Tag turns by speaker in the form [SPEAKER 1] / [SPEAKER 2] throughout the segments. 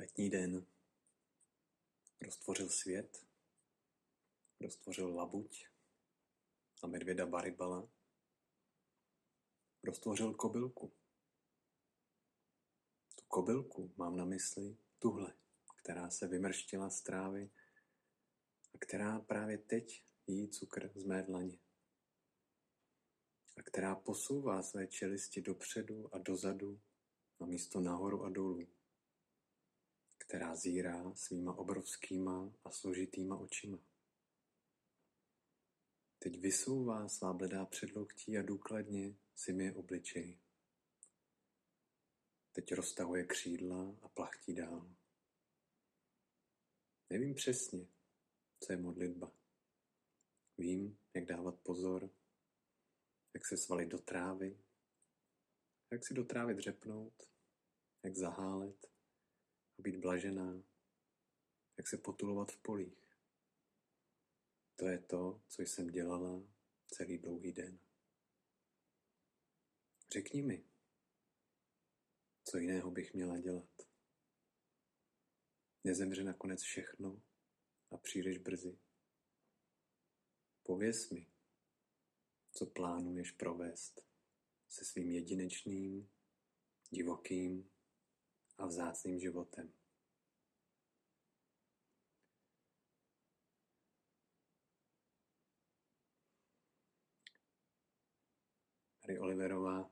[SPEAKER 1] letní den. Roztvořil svět, roztvořil labuť a medvěda Baribala, roztvořil kobylku. Tu kobylku mám na mysli tuhle, která se vymrštila z trávy a která právě teď jí cukr z mé dlaně. A která posouvá své čelisti dopředu a dozadu a místo nahoru a dolů která zírá svýma obrovskýma a složitýma očima. Teď vysouvá svá bledá předloktí a důkladně si mi obličej. Teď roztahuje křídla a plachtí dál. Nevím přesně, co je modlitba. Vím, jak dávat pozor, jak se svalit do trávy, jak si do trávy dřepnout, jak zahálet, být blažená, jak se potulovat v polích. To je to, co jsem dělala celý dlouhý den. Řekni mi, co jiného bych měla dělat. Nezemře nakonec všechno a příliš brzy. Pověz mi, co plánuješ provést se svým jedinečným, divokým a vzácným životem. Harry Oliverová,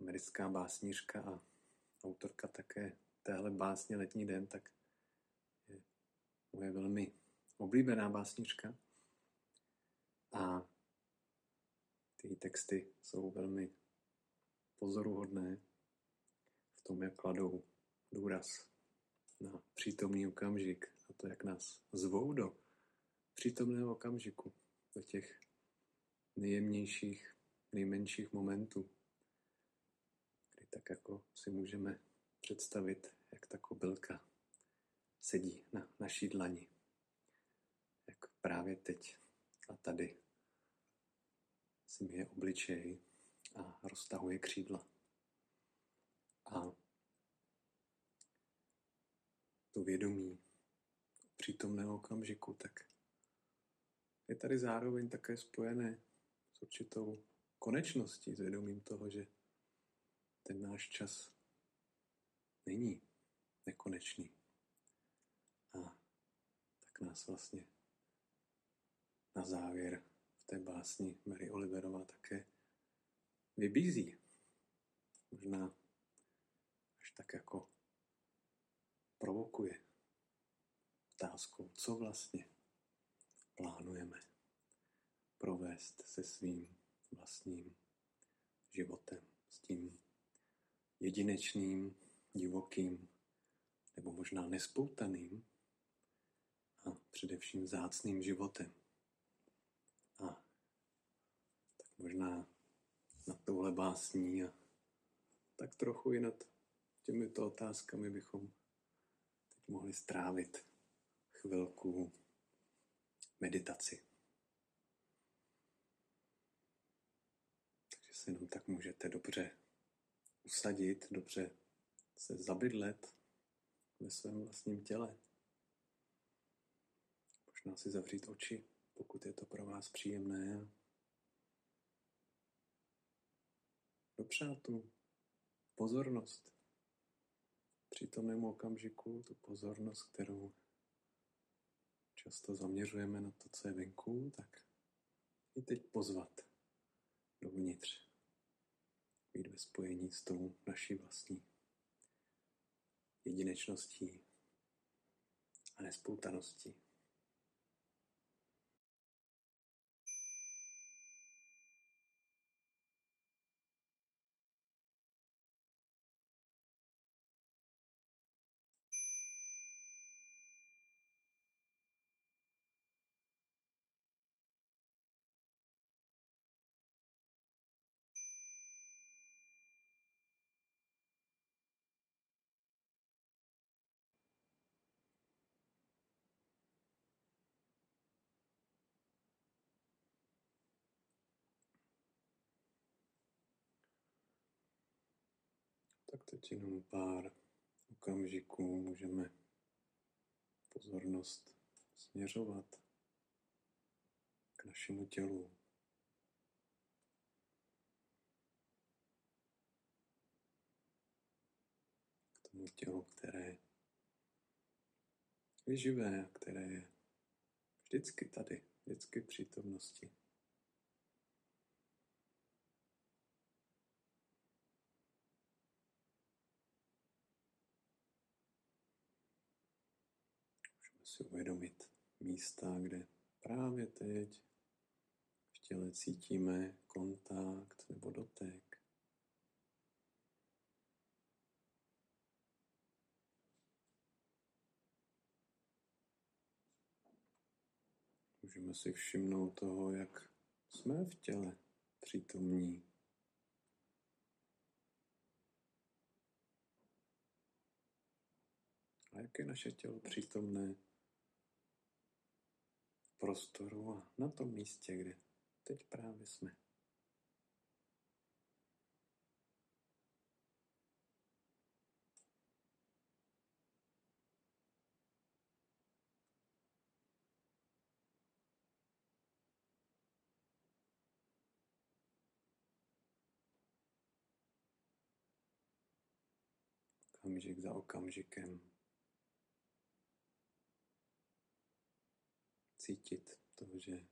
[SPEAKER 1] americká básnířka a autorka také téhle básně Letní den, tak je moje velmi oblíbená básnířka. A ty texty jsou velmi pozoruhodné v tom, jak kladou důraz na přítomný okamžik a to, jak nás zvou do přítomného okamžiku, do těch nejjemnějších, nejmenších momentů, kdy tak jako si můžeme představit, jak ta kobylka sedí na naší dlani. Jak právě teď a tady si je obličej a roztahuje křídla. A to vědomí přítomného okamžiku, tak je tady zároveň také spojené s určitou konečností, s vědomím toho, že ten náš čas není nekonečný. A tak nás vlastně na závěr v té básni Mary Oliverová také vybízí. Možná až tak jako provokuje otázkou, co vlastně plánujeme provést se svým vlastním životem, s tím jedinečným, divokým nebo možná nespoutaným a především zácným životem. A tak možná nad touhle básní a tak trochu i nad těmito otázkami bychom teď mohli strávit chvilku meditaci. Jenom tak můžete dobře usadit, dobře se zabydlet ve svém vlastním těle. Možná si zavřít oči, pokud je to pro vás příjemné. Dopřát tu pozornost přítomnému okamžiku, tu pozornost, kterou často zaměřujeme na to, co je venku, tak i teď pozvat dovnitř. Být ve spojení s tou naší vlastní jedinečností a nespoutaností. Teď jenom pár okamžiku můžeme pozornost směřovat k našemu tělu. K tomu tělu, které je živé, které je vždycky tady, vždycky v přítomnosti. Si uvědomit místa, kde právě teď v těle cítíme kontakt nebo dotek. Můžeme si všimnout toho, jak jsme v těle přítomní. A jak je naše tělo přítomné prostoru a na tom místě, kde teď právě jsme. okamžik za okamžikem. Cítit to, že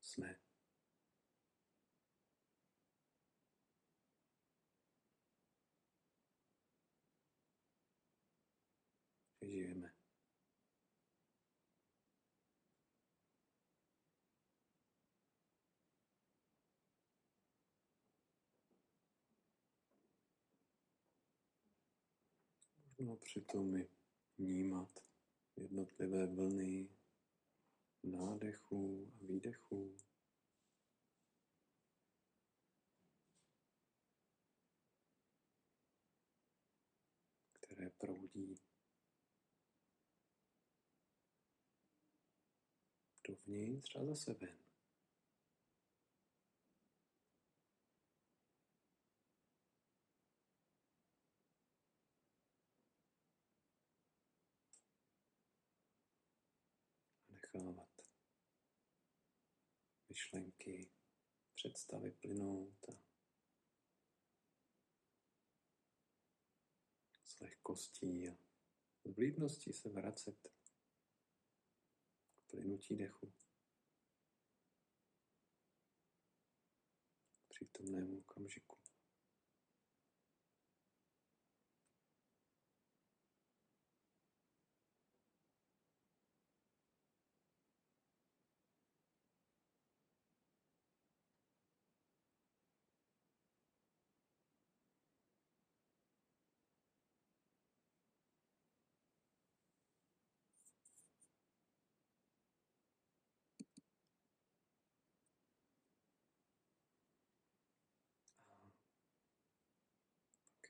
[SPEAKER 1] jsme. Že žijeme. No přitom i vnímat jednotlivé vlny nádechů a výdechů. které proudí dovnitř a zase ven. nechávat myšlenky, představy plynout a s lehkostí a s vlídností se vracet k plynutí dechu. Přítomnému okamžiku.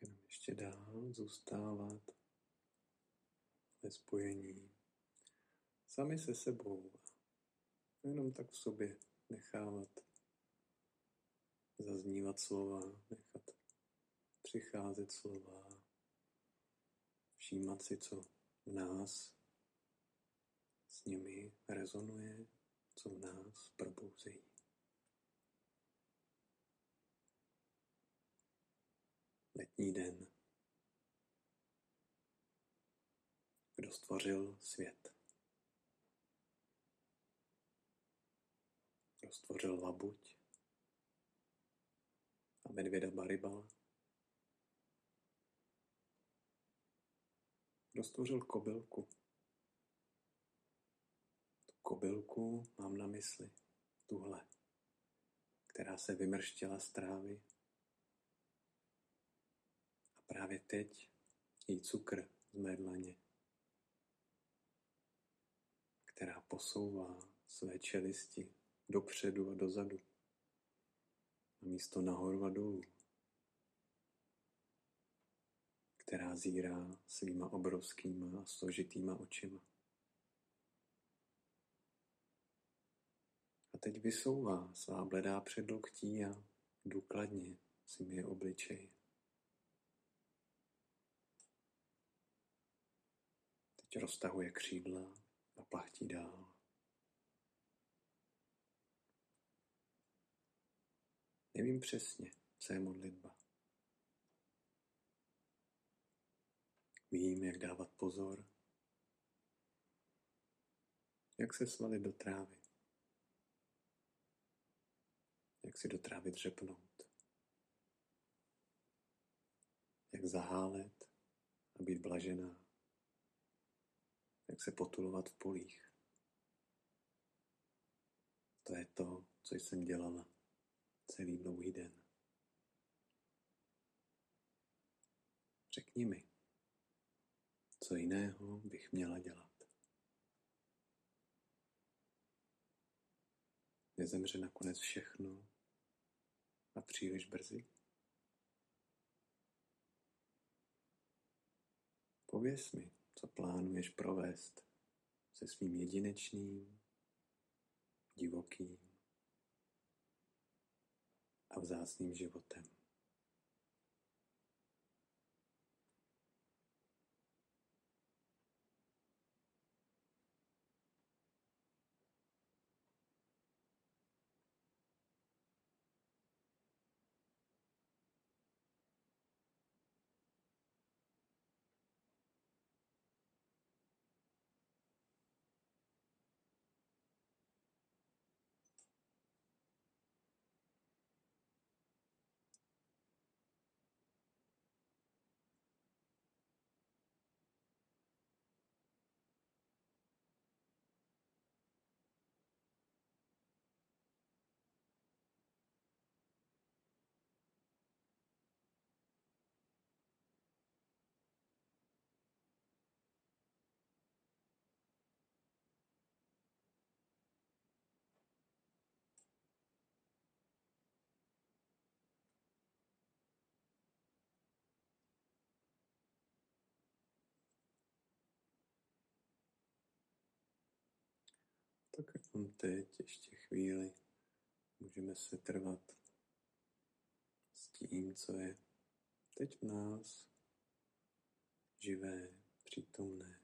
[SPEAKER 1] jenom ještě dál zůstávat ve spojení sami se sebou jenom tak v sobě nechávat zaznívat slova, nechat přicházet slova, všímat si, co v nás s nimi rezonuje, co v nás probouzejí. letní den. Kdo stvořil svět? Kdo stvořil labuť a medvěda Baribala? Kdo stvořil kobylku? Tu kobylku mám na mysli, tuhle, která se vymrštěla z trávy Právě teď jí cukr z mé dlaně, která posouvá své čelisti dopředu a dozadu a místo nahoru a dolů, která zírá svýma obrovskýma a složitýma očima. A teď vysouvá svá bledá předloktí a důkladně si je obličej. Teď roztahuje křídla a plachtí dál. Nevím přesně, co je modlitba. Vím, jak dávat pozor, jak se svalit do trávy, jak si do trávy dřepnout, jak zahálet a být blažená, jak se potulovat v polích. To je to, co jsem dělala celý dlouhý den. Řekni mi, co jiného bych měla dělat. Nezemře nakonec všechno a příliš brzy? Pověz mi, co plánuješ provést se svým jedinečným, divokým a vzácným životem. Tak jenom teď ještě chvíli můžeme se trvat s tím, co je teď v nás živé, přítomné.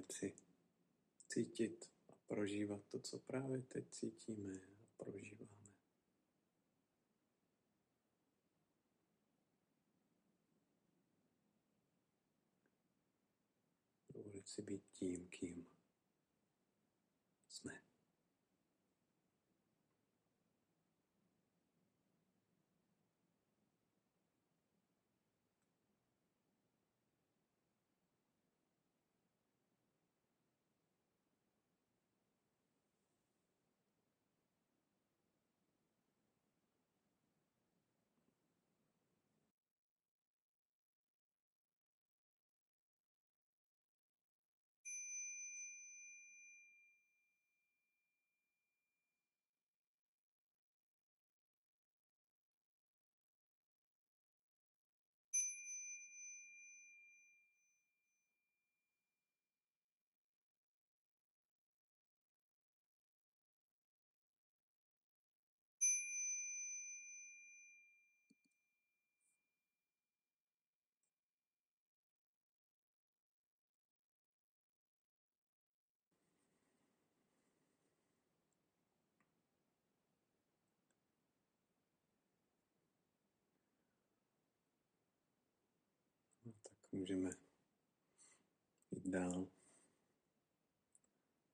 [SPEAKER 1] Dovolit si cítit a prožívat to, co právě teď cítíme a prožíváme. Dovolit si být tím, kým jsme. No, tak můžeme jít dál.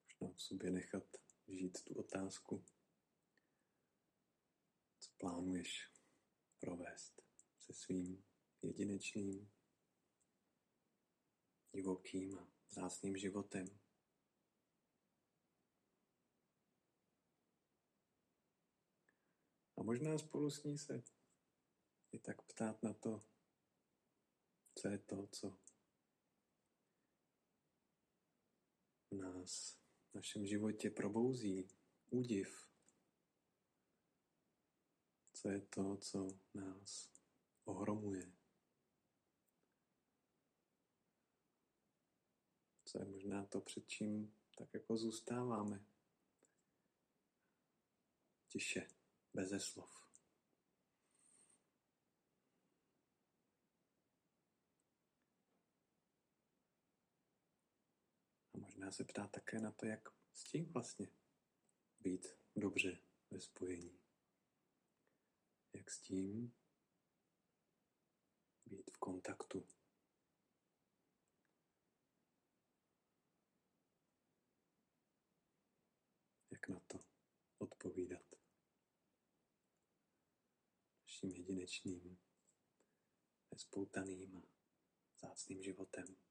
[SPEAKER 1] Možná v sobě nechat žít tu otázku. plánuješ provést se svým jedinečným, divokým a vzácným životem. A možná spolu s ní se i tak ptát na to, co je to, co v nás, v našem životě probouzí údiv. Co je to, co nás ohromuje. Co je možná to, před čím tak jako zůstáváme. Tiše, beze slov. Možná se ptá také na to, jak s tím vlastně být dobře ve spojení. Jak s tím být v kontaktu. Jak na to odpovídat naším jedinečným, nespoutaným a zácným životem.